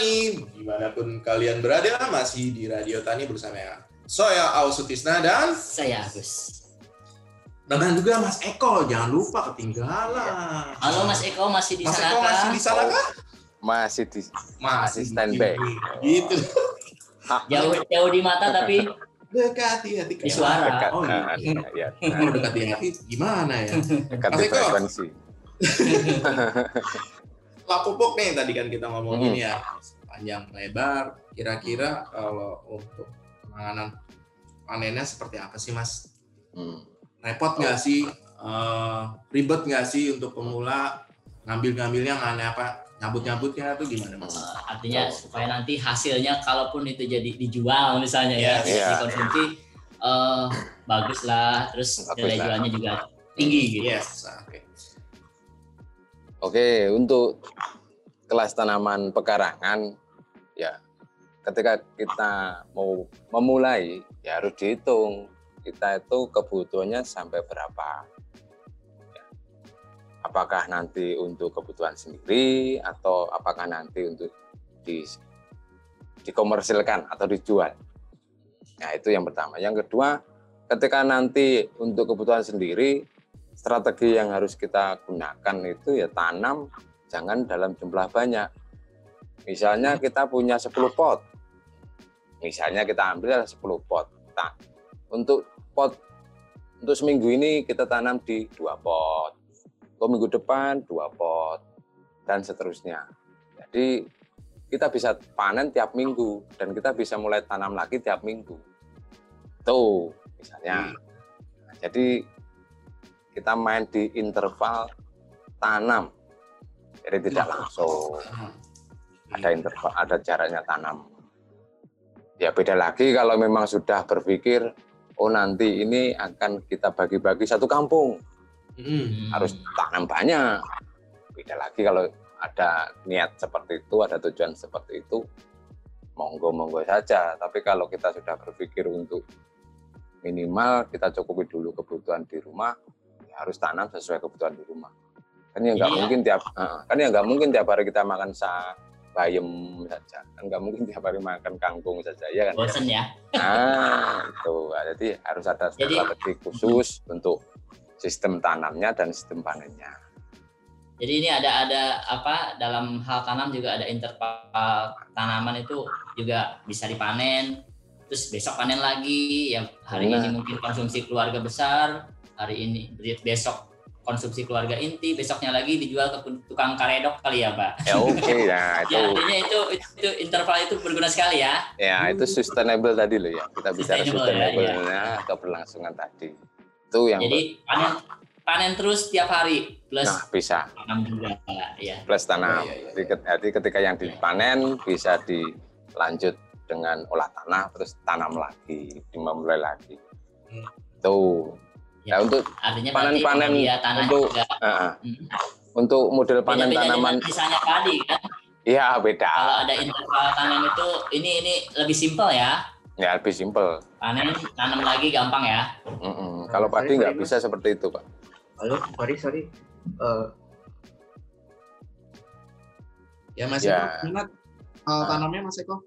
Tani, di mana pun kalian berada, masih di Radio Tani bersama saya Ausutisna dan saya Agus. Dan juga Mas Eko, jangan lupa ketinggalan. Halo Mas Eko, masih di Mas sana Eko kah? masih di sana kah? Masih di Masih standby. Gitu. Jauh jauh di mata tapi Dekati hati Di suara. dekat. Oh, Nah, iya. ya, Kalau dekati hati gimana ya? dekat Mas di Eko. frekuensi. Lapupuk nih tadi kan kita ngomongin Hmm. ya panjang lebar. Kira-kira kalau untuk penanganan panennya seperti apa sih Mas? Hmm. Repot nggak sih? Eh, ribet nggak sih untuk pemula ngambil-ngambilnya mana apa nyabut-nyabutnya itu gimana Mas? eh, artinya supaya nanti hasilnya kalaupun itu jadi dijual misalnya ya, Yes. Iya. dikonsumsi eh bagus lah, terus nilai jualnya juga tinggi gitu. Yes, oke. Oke, untuk kelas tanaman pekarangan, ya ketika kita mau memulai, ya harus dihitung kita itu kebutuhannya sampai berapa. Ya. Apakah nanti untuk kebutuhan sendiri atau apakah nanti untuk di, dikomersilkan atau dijual. Nah itu yang pertama. Yang kedua, ketika nanti untuk kebutuhan sendiri, strategi yang harus kita gunakan itu ya tanam jangan dalam jumlah banyak. Misalnya kita punya 10 pot. Misalnya kita ambil 10 pot. Nah, untuk pot untuk seminggu ini kita tanam di dua pot. Untuk minggu depan dua pot dan seterusnya. Jadi kita bisa panen tiap minggu dan kita bisa mulai tanam lagi tiap minggu. Tuh, misalnya. Nah, jadi kita main di interval tanam. Jadi tidak langsung. Ada interval, ada jaraknya tanam. Ya beda lagi kalau memang sudah berpikir, oh nanti ini akan kita bagi-bagi satu kampung, Hmm. harus tanam banyak. Beda lagi kalau ada niat seperti itu, ada tujuan seperti itu, monggo-monggo saja. Tapi kalau kita sudah berpikir untuk minimal kita cukupi dulu kebutuhan di rumah, ya harus tanam sesuai kebutuhan di rumah. Kan ya nggak Iya. mungkin tiap, kan ya nggak mungkin tiap hari kita makan sa bayam saja, kan nggak mungkin tiap hari makan kangkung saja, ya kan? Bosen ya. Nah, itu. Jadi harus ada Jadi- strategi khusus untuk sistem tanamnya dan sistem panennya. Jadi ini ada ada apa dalam hal tanam juga ada interval tanaman itu juga bisa dipanen. Terus besok panen lagi. Yang hari Nah. ini mungkin konsumsi keluarga besar, hari ini besok konsumsi keluarga inti, besoknya lagi dijual ke tukang karedok kali ya, Pak. Ya oke, ya itu Ya, artinya itu, itu interval itu berguna sekali ya. ya itu sustainable tadi loh ya. Kita bicara Sustainable ya, sustainable-nya keberlangsungan tadi. Itu yang Jadi panen panen terus tiap hari plus nah bisa tanam juga ya. plus tanam. Iya, iya, iya. Jadi ket- Jadi ketika yang dipanen bisa dilanjut dengan olah tanah terus tanam lagi, dimulai lagi. Hmm. Tuh. Ya. Ya, untuk Artinya Panen-panen berarti ya tanah untuk- juga uh, uh, hmm, untuk model panen beda-beda tanaman misalnya padi kan. Iya beda. Kalau ada interval tanam itu ini ini lebih simpel ya. Ya lebih simpel. Panen tanam lagi gampang ya. Mm-mm. Kalau Sorry, padi nggak bisa seperti itu, Pak. Halo, sorry, sorry. Eh, Ya masih Ya. minat uh, tanamnya Mas Eko?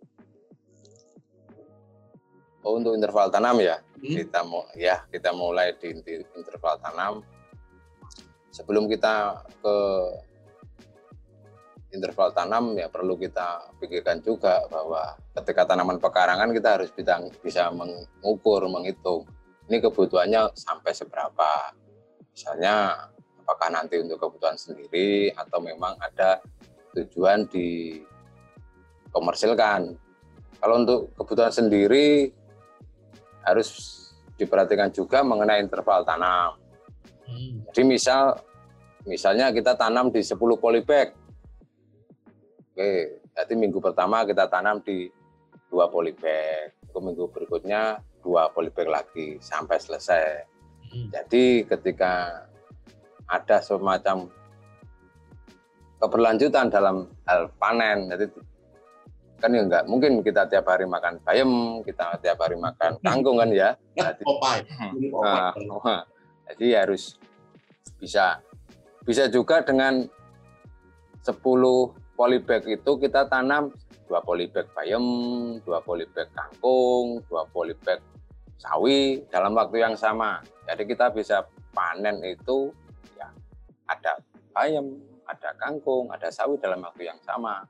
Oh, untuk interval tanam ya, Hmm. kita mau ya kita mulai di interval tanam. Sebelum kita ke interval tanam ya perlu kita pikirkan juga bahwa ketika tanaman pekarangan kita harus bisa bisa mengukur, menghitung ini kebutuhannya sampai seberapa. Misalnya apakah nanti untuk kebutuhan sendiri atau memang ada tujuan di komersilkan. Kalau untuk kebutuhan sendiri harus diperhatikan juga mengenai interval tanam. Hmm. Jadi misal misalnya kita tanam di 10 polybag. Oke, jadi minggu pertama kita tanam di dua polybag. Ke minggu berikutnya dua polybag lagi sampai selesai. Hmm. Jadi ketika ada semacam keberlanjutan dalam hal panen, jadi kan ya enggak mungkin kita tiap hari makan bayam, kita tiap hari makan kangkung kan ya. Jadi, wah, jadi harus bisa bisa juga dengan 10 polybag itu kita tanam dua polybag bayam, dua polybag kangkung, dua polybag sawi dalam waktu yang sama. Jadi kita bisa panen itu ya ada bayam, ada kangkung, ada sawi dalam waktu yang sama.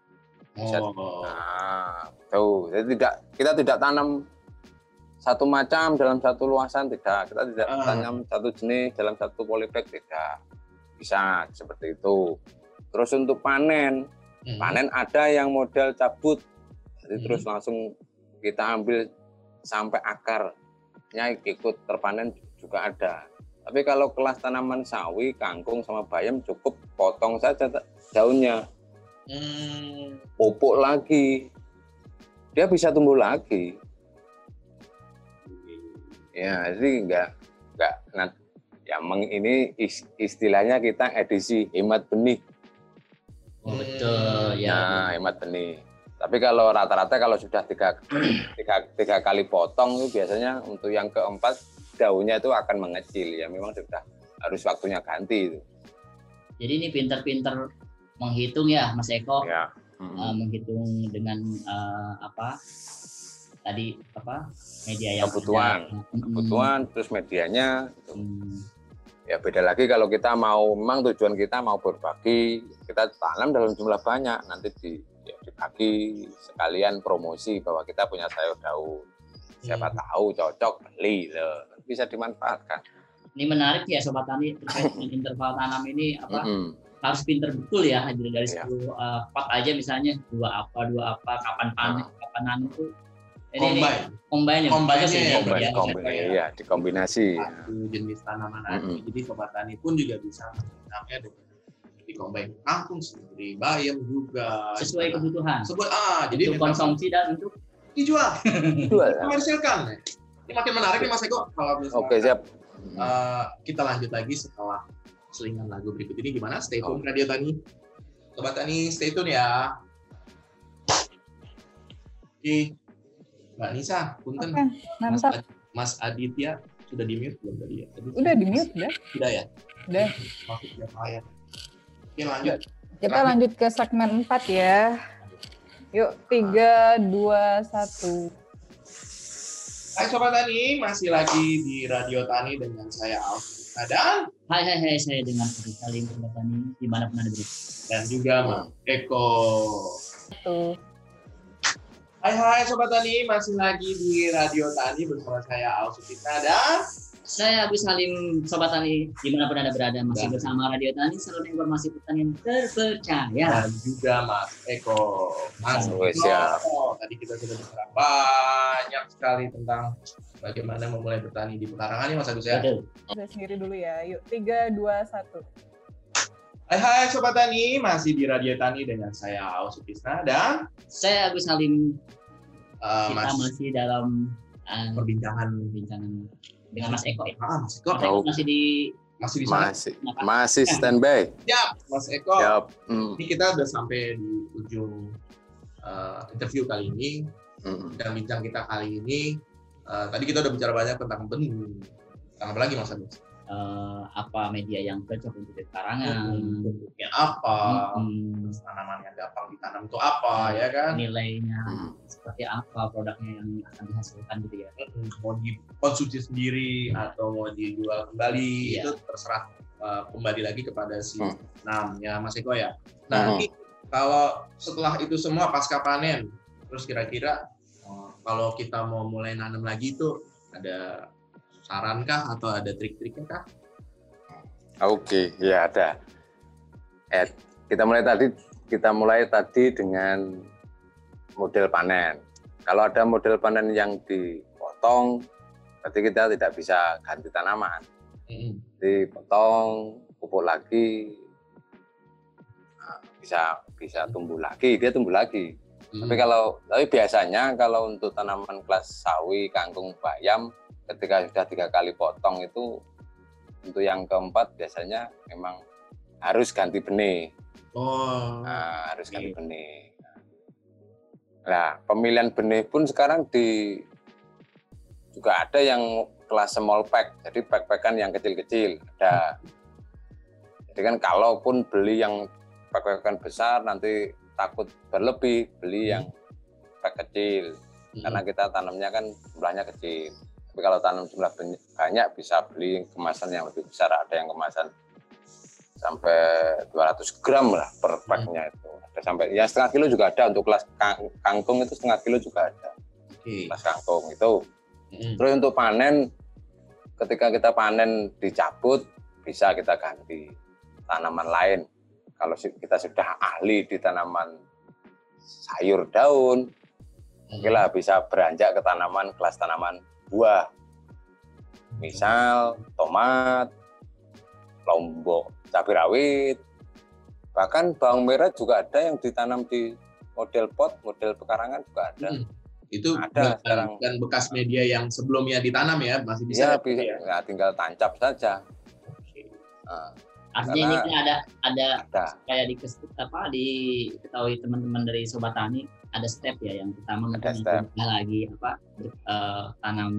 Bisa- Oh. Nah, tuh. Jadi tidak kita tidak tanam satu macam dalam satu luasan tidak. Kita tidak Ah. tanam satu jenis dalam satu polybag tidak. Bisa seperti itu. Terus untuk panen, Hmm. panen ada yang model cabut. Jadi Hmm. terus langsung kita ambil sampai akarnya ikut terpanen juga ada. Tapi kalau kelas tanaman sawi, kangkung sama bayam cukup potong saja daunnya Hmm. pupuk lagi, dia bisa tumbuh lagi. Ya, jadi enggak enggak nah, ya meng- ini is- istilahnya kita edisi hemat benih. Oh, betul ya. Nah, hemat benih. Tapi kalau rata-rata kalau sudah tiga, tiga, tiga kali potong itu biasanya untuk yang keempat daunnya itu akan mengecil ya memang sudah harus waktunya ganti itu. Jadi ini pinter-pinter menghitung ya Mas Eko. Ya. eh, menghitung dengan eh, apa tadi apa media yang Kebutuhan. ada. Mm, Kebutuhan terus medianya mm, ya beda lagi kalau kita mau memang tujuan kita mau berbagi kita tanam dalam jumlah banyak nanti di ya, dibagi sekalian promosi bahwa kita punya sayur daun siapa Hmm. tahu cocok beli loh bisa dimanfaatkan ini menarik ya sobat tani terkait dengan interval tanam ini apa Mm-mm. Harus pinter betul ya dari dari Iya. 10 eh, pot aja misalnya dua apa dua apa kapan panen kapan nanam tuh ini, ini Combine. combine ya Combine ini ya, Kombin- ya, kombin- ya. iya dikombinasi Satu jenis tanaman lagi. Mm-mm. Jadi sobat tani pun juga bisa menanamnya dengan di combine kangkung sendiri, bayam juga. sesuai kebutuhan Sebut ah, jadi untuk konsumsi dan untuk dijual, Jual. komersilkan. Ini makin menarik nih Mas Eko kalau misalkan oke siap eh, kita lanjut lagi setelah selingan lagu berikut ini gimana? Stay tune Oke. Radio Tani. Sobat Tani, stay tune ya. Oke. Mbak Nisa, punten. Mas, mantap. Ad- Mas Aditya sudah di mute belum tadi ya? Tadi Udah di mute ya. Sudah ya? Udah. Maksudnya saya. Oke lanjut. Kita lanjut ke segmen 4 ya. Yuk, 3, 2, 1. Hai Sobat Tani, masih lagi di Radio Tani dengan saya Alvin dan hai hai hai saya dengan Fadil Salim sobat tani di mana pun anda berada dan juga Mas Eko. Tuh. Hai hai Sobat Tani, masih lagi di Radio Tani bersama saya Al Sutikna dan Saya Agus Salim, Sobat Tani, di mana pun Anda berada, masih Dan- bersama Radio Tani, saluran informasi pertanian terpercaya. dan juga Mas Eko. Mas Eko, siap. tadi kita sudah bicara banyak sekali tentang bagaimana memulai bertani di pekarangan nih Mas Agus ya. Saya sendiri dulu ya. Yuk, 3, 2, 1. Hai hai Sobat Tani, masih di Radio Tani dengan saya Al Sutisna dan Saya Agus Salim, uh, kita Mas masih dalam uh, perbincangan perbincangan dengan Mas Eko ya. Ah, Mas Eko Mas Eko masih di masih di sana. masih masih standby Siap, Mas Eko. siap Mm, Ini kita udah sampai di ujung uh, interview kali ini. mm. Dan bincang kita kali ini, uh, tadi kita udah bicara banyak tentang benih. Tentang apa lagi Mas Agus? uh, apa media yang cocok untuk karangan, Bentuknya apa? Hmm, Terus tanaman yang gampang ditanam itu apa, ya kan? nilainya Mm. seperti apa produknya yang akan dihasilkan gitu ya. Mm, Mau dikonsumsi sendiri atau mau dijual kembali, Iya. itu terserah uh, kembali lagi kepada si Hmm. namanya Mas Eko ya. Nah, Hmm. kalau setelah itu semua pasca panen, terus kira-kira kalau kita mau mulai nanam lagi itu ada sarankah atau ada trik-triknya kah? Oke, ya ada. Eh, kita mulai tadi kita mulai tadi dengan model panen. Kalau ada model panen yang dipotong, berarti kita tidak bisa ganti tanaman. Dipotong, pupuk lagi, nah, bisa bisa tumbuh lagi, dia tumbuh lagi. Hmm. Tapi kalau tapi biasanya kalau untuk tanaman kelas sawi, kangkung, bayam, ketika sudah tiga kali potong itu untuk yang keempat biasanya memang harus ganti benih, Oh, Nah, harus ganti benih. Nah, pemilihan benih pun sekarang di juga ada yang kelas small pack, jadi pack-packan yang kecil-kecil ada. Jadi kan kalaupun beli yang pack-packan besar nanti takut berlebih, beli yang perpek kecil Hmm. karena kita tanamnya kan jumlahnya kecil. Tapi kalau tanam jumlah banyak, bisa beli kemasan yang lebih besar. Ada yang kemasan sampai 200 gram lah per packnya itu. Ada sampai ya setengah kilo juga ada untuk kelas kang- kangkung itu setengah kilo juga ada Oke. kelas kangkung itu. Hmm. Terus untuk panen ketika kita panen dicabut bisa kita ganti tanaman lain. Kalau kita sudah ahli di tanaman sayur daun, Oke lah bisa beranjak ke tanaman kelas tanaman buah. Misal tomat, lombok cabai rawit, bahkan bawang merah juga ada yang ditanam di model pot, model pekarangan juga ada. Hmm. Itu Ada sekarang. dan bekas media yang sebelumnya ditanam ya masih bisa. Bisa, ya? bisa, ya, tinggal tancap saja. Nah, Artinya ini kan ada ada ada. kayak di apa diketahui teman-teman dari sobat tani ada step ya yang pertama mungkin lagi apa ber- eh, tanam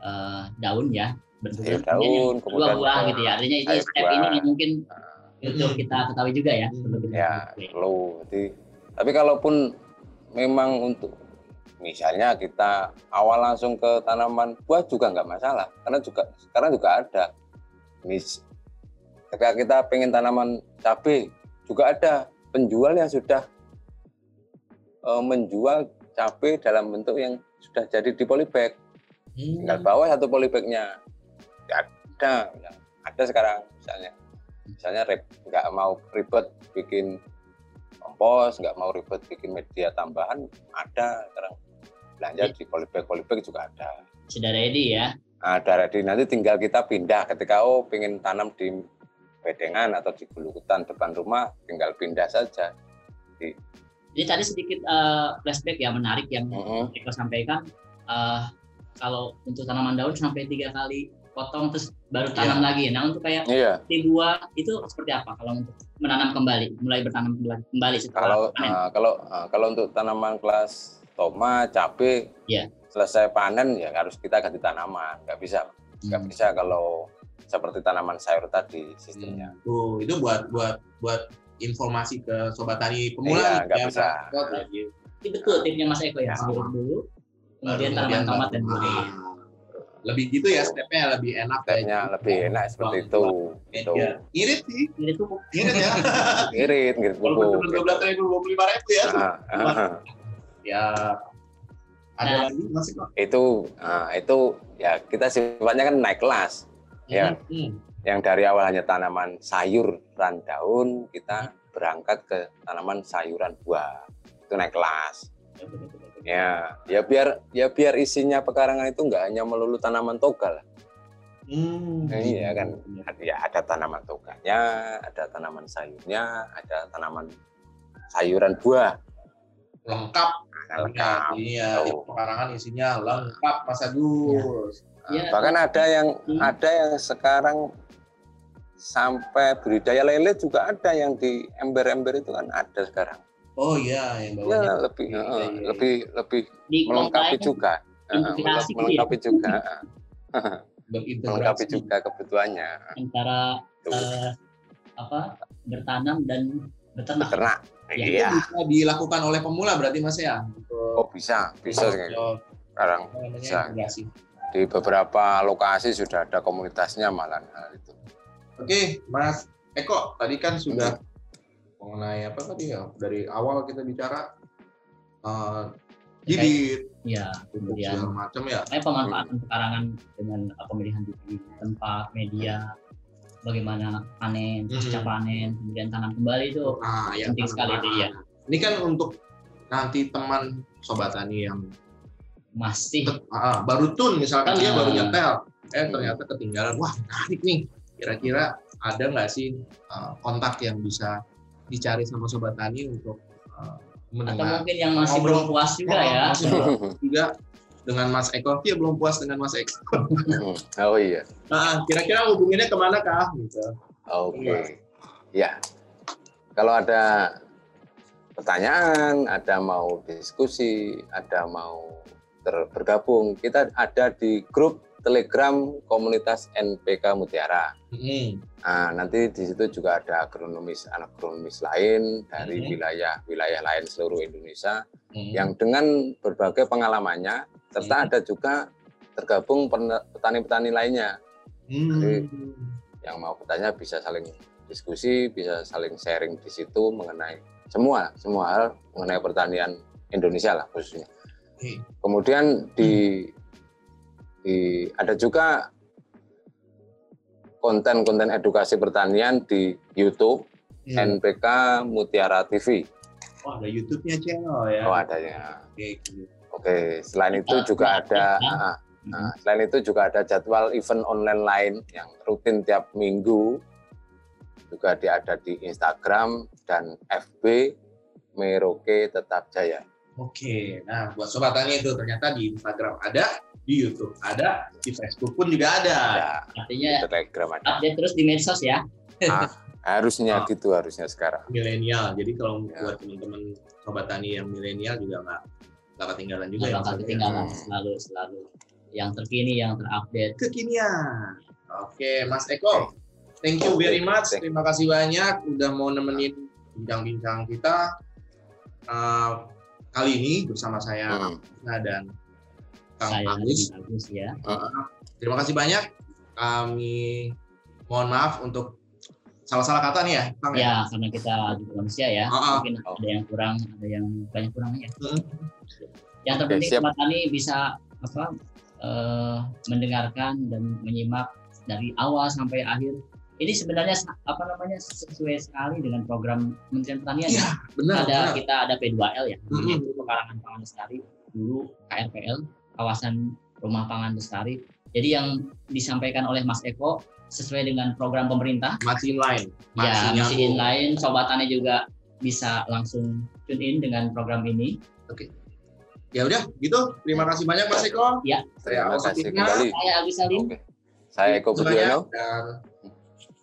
eh, daun ya bentuknya Sayur daun, kemudian ke gitu ya artinya itu sayur step buah. ini yang mungkin Hmm. untuk kita ketahui juga ya Hmm. kita ya perlu Jadi, tapi kalaupun memang untuk misalnya kita awal langsung ke tanaman buah juga nggak masalah karena juga sekarang juga ada mis ketika kita pengen tanaman cabai juga ada penjual yang sudah eh, menjual cabai dalam bentuk yang sudah jadi di polybag. Hmm. tinggal bawa satu polybagnya. Ya, ada. Ada sekarang misalnya. Misalnya nggak mau ribet bikin kompos nggak mau ribet bikin media tambahan ada sekarang. Belanja di polybag polybag juga ada. Sudah ready ya? Ada ready. Nanti tinggal kita pindah. Ketika oh pengen tanam di bedengan atau di gulukutan depan rumah tinggal pindah saja. Jadi tadi sedikit eh, flashback ya menarik yang Mm-mm. Eko sampaikan. Eh, kalau untuk tanaman daun sampai tiga kali potong terus baru tanam lagi. Nah untuk kayak iya. di buah itu seperti apa kalau untuk menanam kembali? Mulai bertanam kembali kembali setelah kalau panen. uh, kalau uh, kalau untuk tanaman kelas tomat cabai Iya. selesai panen ya harus kita ganti tanaman. Nggak bisa nggak Hmm. bisa kalau seperti tanaman sayur tadi sistemnya Tuh, itu buat buat buat informasi ke sobat tani pemula Iya, nggak yang bisa. itu betul tipnya Mas Eko ya Ya. sayur dulu kemudian tanaman tomat dan buah Ah. lebih gitu ya stepnya lebih enak Stepnya kayak lebih enak seperti itu itu. Irit sih, ini tuh irit ya. ngirit Kalau pupuk bener dua belas ribu, dua puluh lima ribu ya. Ah, ah. Ya, ada Nah. lagi masih kok. itu ah, itu ya kita sifatnya kan naik kelas ya. Hmm. yang dari awal hanya tanaman sayur dan daun kita berangkat ke tanaman sayuran buah. Itu naik kelas. Ya ya biar ya biar isinya pekarangan itu nggak hanya melulu tanaman toga lah. Hmm. iya kan? ya ada tanaman toganya ada tanaman sayurnya ada tanaman sayuran buah. Lengkap. lengkap. Iya, Tuh. pekarangan isinya lengkap Mas Agus. Ya, bahkan ada yang Hmm. ada yang sekarang sampai budidaya lele juga ada yang di ember-ember itu kan ada sekarang Oh iya, yang ya bawahnya. lebih Iya, eh, iya, iya. lebih lebih di melengkapi juga melengkapi, ya? juga melengkapi juga kebutuhannya antara eh, apa bertanam dan beternak beternak Ya, Itu iya bisa dilakukan oleh pemula berarti Mas ya. Oh bisa bisa sih. untuk, sekarang bisa. integrasi. Di beberapa lokasi sudah ada komunitasnya malah hal itu Oke, Mas Eko, tadi kan sudah Hmm. mengenai apa tadi ya? Dari awal kita bicara eh bibit, ya kemudian segala macam ya. Makanya pemanfaatan pekarangan dengan uh, pemilihan bibit, tempat, media, bagaimana panen, pasca Hmm. panen, kemudian tanam kembali itu Nah, yang penting sekali itu ya. Ini kan untuk nanti teman sobat tani yang Masih ah, baru tun misalkan dia Ah. baru nyetel, eh Hmm. ternyata ketinggalan. Wah menarik nih. Kira-kira ada nggak sih eh, kontak yang bisa dicari sama sobat tani untuk atau mendengar? mungkin yang masih Ngobrol. belum puas juga Oh, ya. masih belum juga dengan Mas Eko. Dia belum puas dengan Mas Eko. oh iya Nah, kira-kira hubunginnya ke mana kah? Gitu. oke Iya. ya kalau ada pertanyaan ada mau diskusi ada mau ter- bergabung kita ada di grup Telegram komunitas NPK Mutiara Hmm. Nah, nanti di situ juga ada agronomis agronomis lain dari wilayah-wilayah lain seluruh Indonesia Hmm. yang dengan berbagai pengalamannya serta Hmm. ada juga tergabung petani-petani lainnya Hmm. Jadi- yang mau bertanya bisa saling diskusi, bisa saling sharing di situ mengenai semua semua hal mengenai pertanian Indonesia lah khususnya. Kemudian di, di ada juga konten-konten edukasi pertanian di YouTube Hmm. NPK Mutiara TV. Oh, ada YouTube-nya channel ya. Oh adanya. Oke. gitu. Oke, selain itu juga ada ah, ah, selain itu juga ada jadwal event online lain yang rutin tiap minggu. Juga di, ada di Instagram dan FB Meroke Tetap Jaya. Oke, nah buat sobat tani itu ternyata di Instagram ada, di YouTube ada, di Facebook pun juga ada. Ya, Artinya di Telegram ada. update terus di medsos ya. Ah, harusnya Ah. gitu harusnya sekarang. Milenial, jadi kalau Ya. buat teman-teman sobat tani yang milenial juga nggak nggak ketinggalan juga Nggak ya. ketinggalan selalu selalu yang terkini yang terupdate. Kekinian. Oke, Mas Eko, thank you very much. Terima kasih banyak udah mau nemenin bincang-bincang kita uh, kali ini bersama saya Hmm. Nah, dan Kang Saya Agus. ya. Terima kasih banyak. Kami mohon maaf untuk salah-salah kata nih ya, Kang ya. Ya, karena kita manusia ya. Ah, ah. Mungkin ada yang kurang, ada yang banyak kurangnya. Hmm. Yang terpenting sobat tani bisa apa eh, mendengarkan dan menyimak dari awal sampai akhir. Ini sebenarnya apa namanya sesuai sekali dengan program Kementerian Pertanian. Iya, ya. benar. ada benar. kita ada P2L ya, Mm-mm. yaitu pekarangan pangan lestari dulu KRPL kawasan rumah pangan lestari. Jadi yang disampaikan oleh Mas Eko sesuai dengan program pemerintah. Masih inline. ya, masih inline. Sobatannya juga bisa langsung tune in dengan program ini. Ya udah, gitu. Terima kasih banyak Mas Eko. Ya. Saya Terima kasih Fitna. kembali. Saya Agus Salim. Oke. Saya Eko Budiono. dan